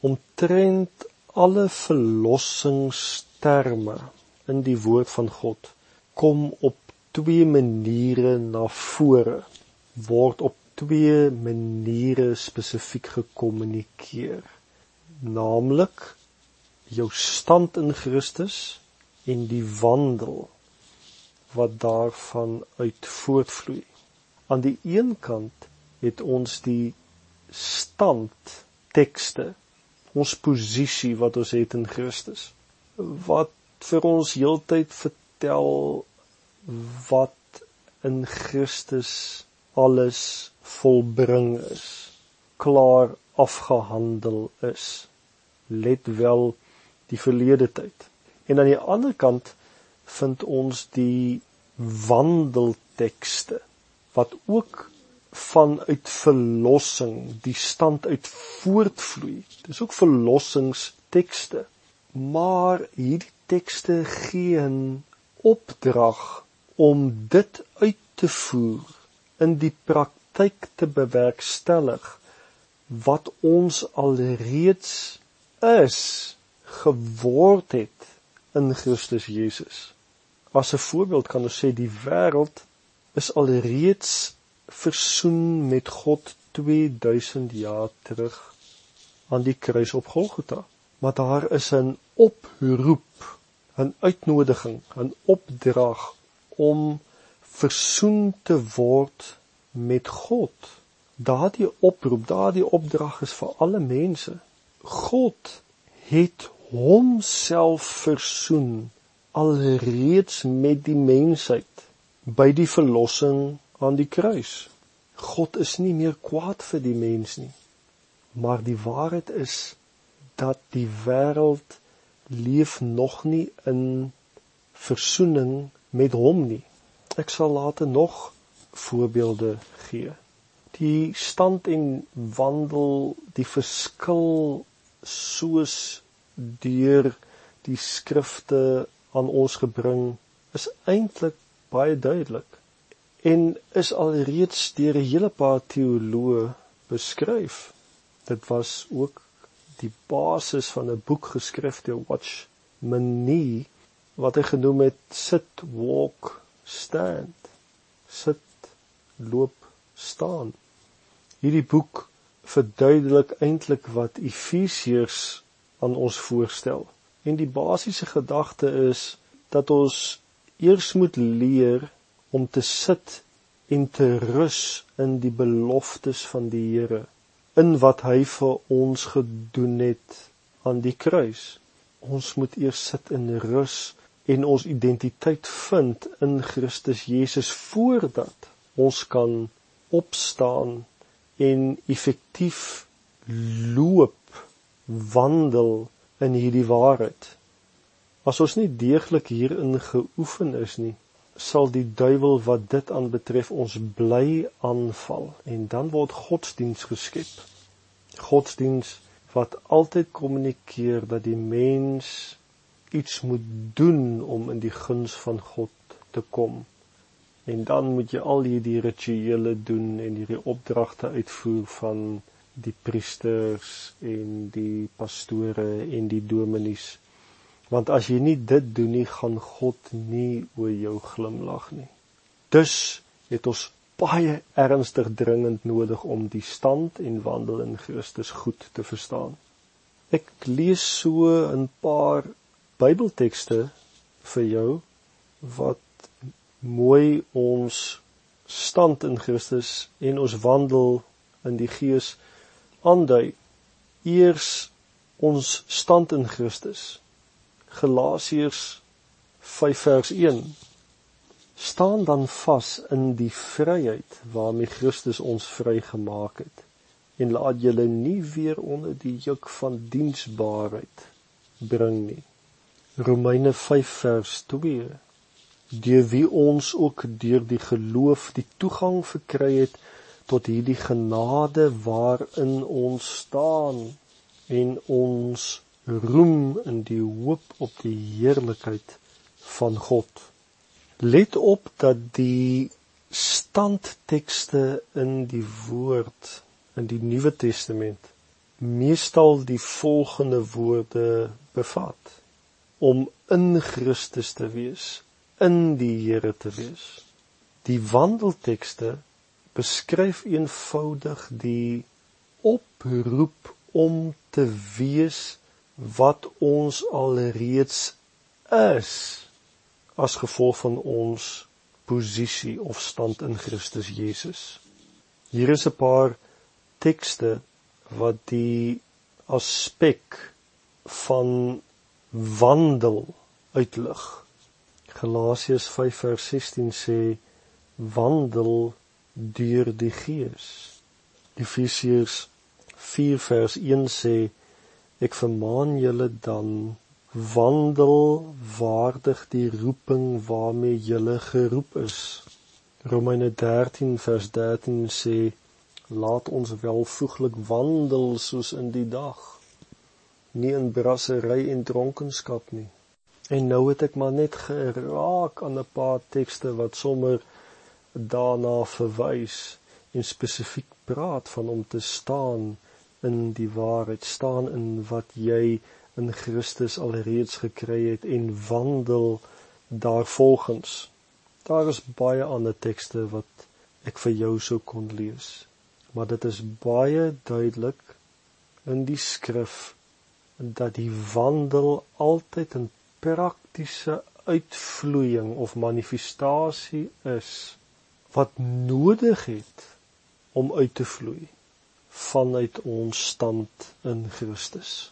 omtrent alle verlossingsterme in die woord van God kom op twee maniere na vore word op twee maniere spesifiek gekommunikeer. Naamlik jou stand in Christus en die wandel wat daarvan uit voortvloei. Aan die een kant het ons die stand tekste ons posisie wat ons het in Christus wat vir ons heeltyd vertel wat in Christus alles volbring is klaar afgehandel is let wel die verlede tyd. En aan die ander kant vind ons die wandeltekste wat ook vanuit verlossing die stand uit voortvloei. Dis ook verlossingstekste. Maar hierdie tekste gee 'n opdrag om dit uit te voer in die praktyk te bewerkstellig wat ons alreeds is geword het in Christus Jesus. As 'n voorbeeld kan ons sê die wêreld is alreeds versoen met God 2000 jaar terug aan die kruis op Golgotha. Maar daar is 'n oproep, 'n uitnodiging, 'n opdrag om versoen te word met God. Daardie oproep, daardie opdrag is vir alle mense. God het homself versoen alreeds met die mensheid by die verlossing aan die kruis. God is nie meer kwaad vir die mens nie. Maar die waarheid is dat die wêreld leef nog nie in versoening met hom nie. Ek sal later nog voorbeelde gee. Die stand en wandel, die verskil soos deur die skrifte aan ons gebring is eintlik baie duidelik en is alreeds deur 'n hele paar teoloë beskryf. Dit was ook die basis van 'n boek geskryf deur Watchman Nee wat hy genoem het sit walk stand. Sit loop staan. Hierdie boek verduidelik eintlik wat Efesiërs aan ons voorstel. En die basiese gedagte is dat ons eers moet leer om te sit en te rus in die beloftes van die Here in wat hy vir ons gedoen het aan die kruis. Ons moet eers sit in rus en ons identiteit vind in Christus Jesus voordat ons kan opstaan en effektief loop wandel in hierdie waarheid. As ons nie deeglik hierin geoefen is nie, sal die duiwel wat dit aanbetref ons bly aanval en dan word godsdiens geskep. Godsdiens wat altyd kommunikeer dat die mens iets moet doen om in die guns van God te kom. En dan moet jy al hierdie rituele doen en hierdie opdragte uitvoer van die priesters en die pastore en die dominees Want as jy nie dit doen nie, gaan God nie oor jou glimlag nie. Dus het ons baie ernstig dringend nodig om die stand en wandel in Christus goed te verstaan. Ek lees so 'n paar Bybeltekste vir jou wat mooi ons stand in Christus en ons wandel in die Gees aandui. Eers ons stand in Christus Galasiërs 5 vers 1 staan dan vas in die vryheid waarmee Christus ons vrygemaak het en laat julle nie weer onder die juk van diensbaarheid bring nie. Romeine 5 vers 2 deur wie ons ook deur die geloof die toegang verkry het tot hierdie genade waarin ons staan en ons roem in die hoop op die heerlikheid van God. Let op dat die standtekste in die woord in die Nuwe Testament meestal die volgende woorde bevat: om in Christus te wees, in die Here te wees. Die wandeltekste beskryf eenvoudig die oproep om te wees wat ons alreeds is as gevolg van ons posisie of stand in Christus Jesus. Hier is 'n paar tekste wat die aspek van wandel uitlig. Galasiërs 5:16 sê wandel deur die Gees. Efesiërs 4:1 sê ek vermaan julle dan wandel waardig die roeping waarmee julle geroep is. Romeine 13:13 sê laat ons welvoeglik wandel soos in die dag nie in brassery en dronkenskap nie En nou het ek maar net geraak aan 'n paar tekste wat sommer daarna verwys en spesifiek praat van om te staan in die waarheid, staan in wat jy in Christus alreeds gekry het en wandel daarvolgens. Daar is baie ander tekste wat ek vir jou sou kon lees. Maar dit is baie duidelik in die skrif dat die wandel altyd in praktiese uitvloeiing of manifestasie is wat nodig het om uit te vloei vanuit ons stand in Christus.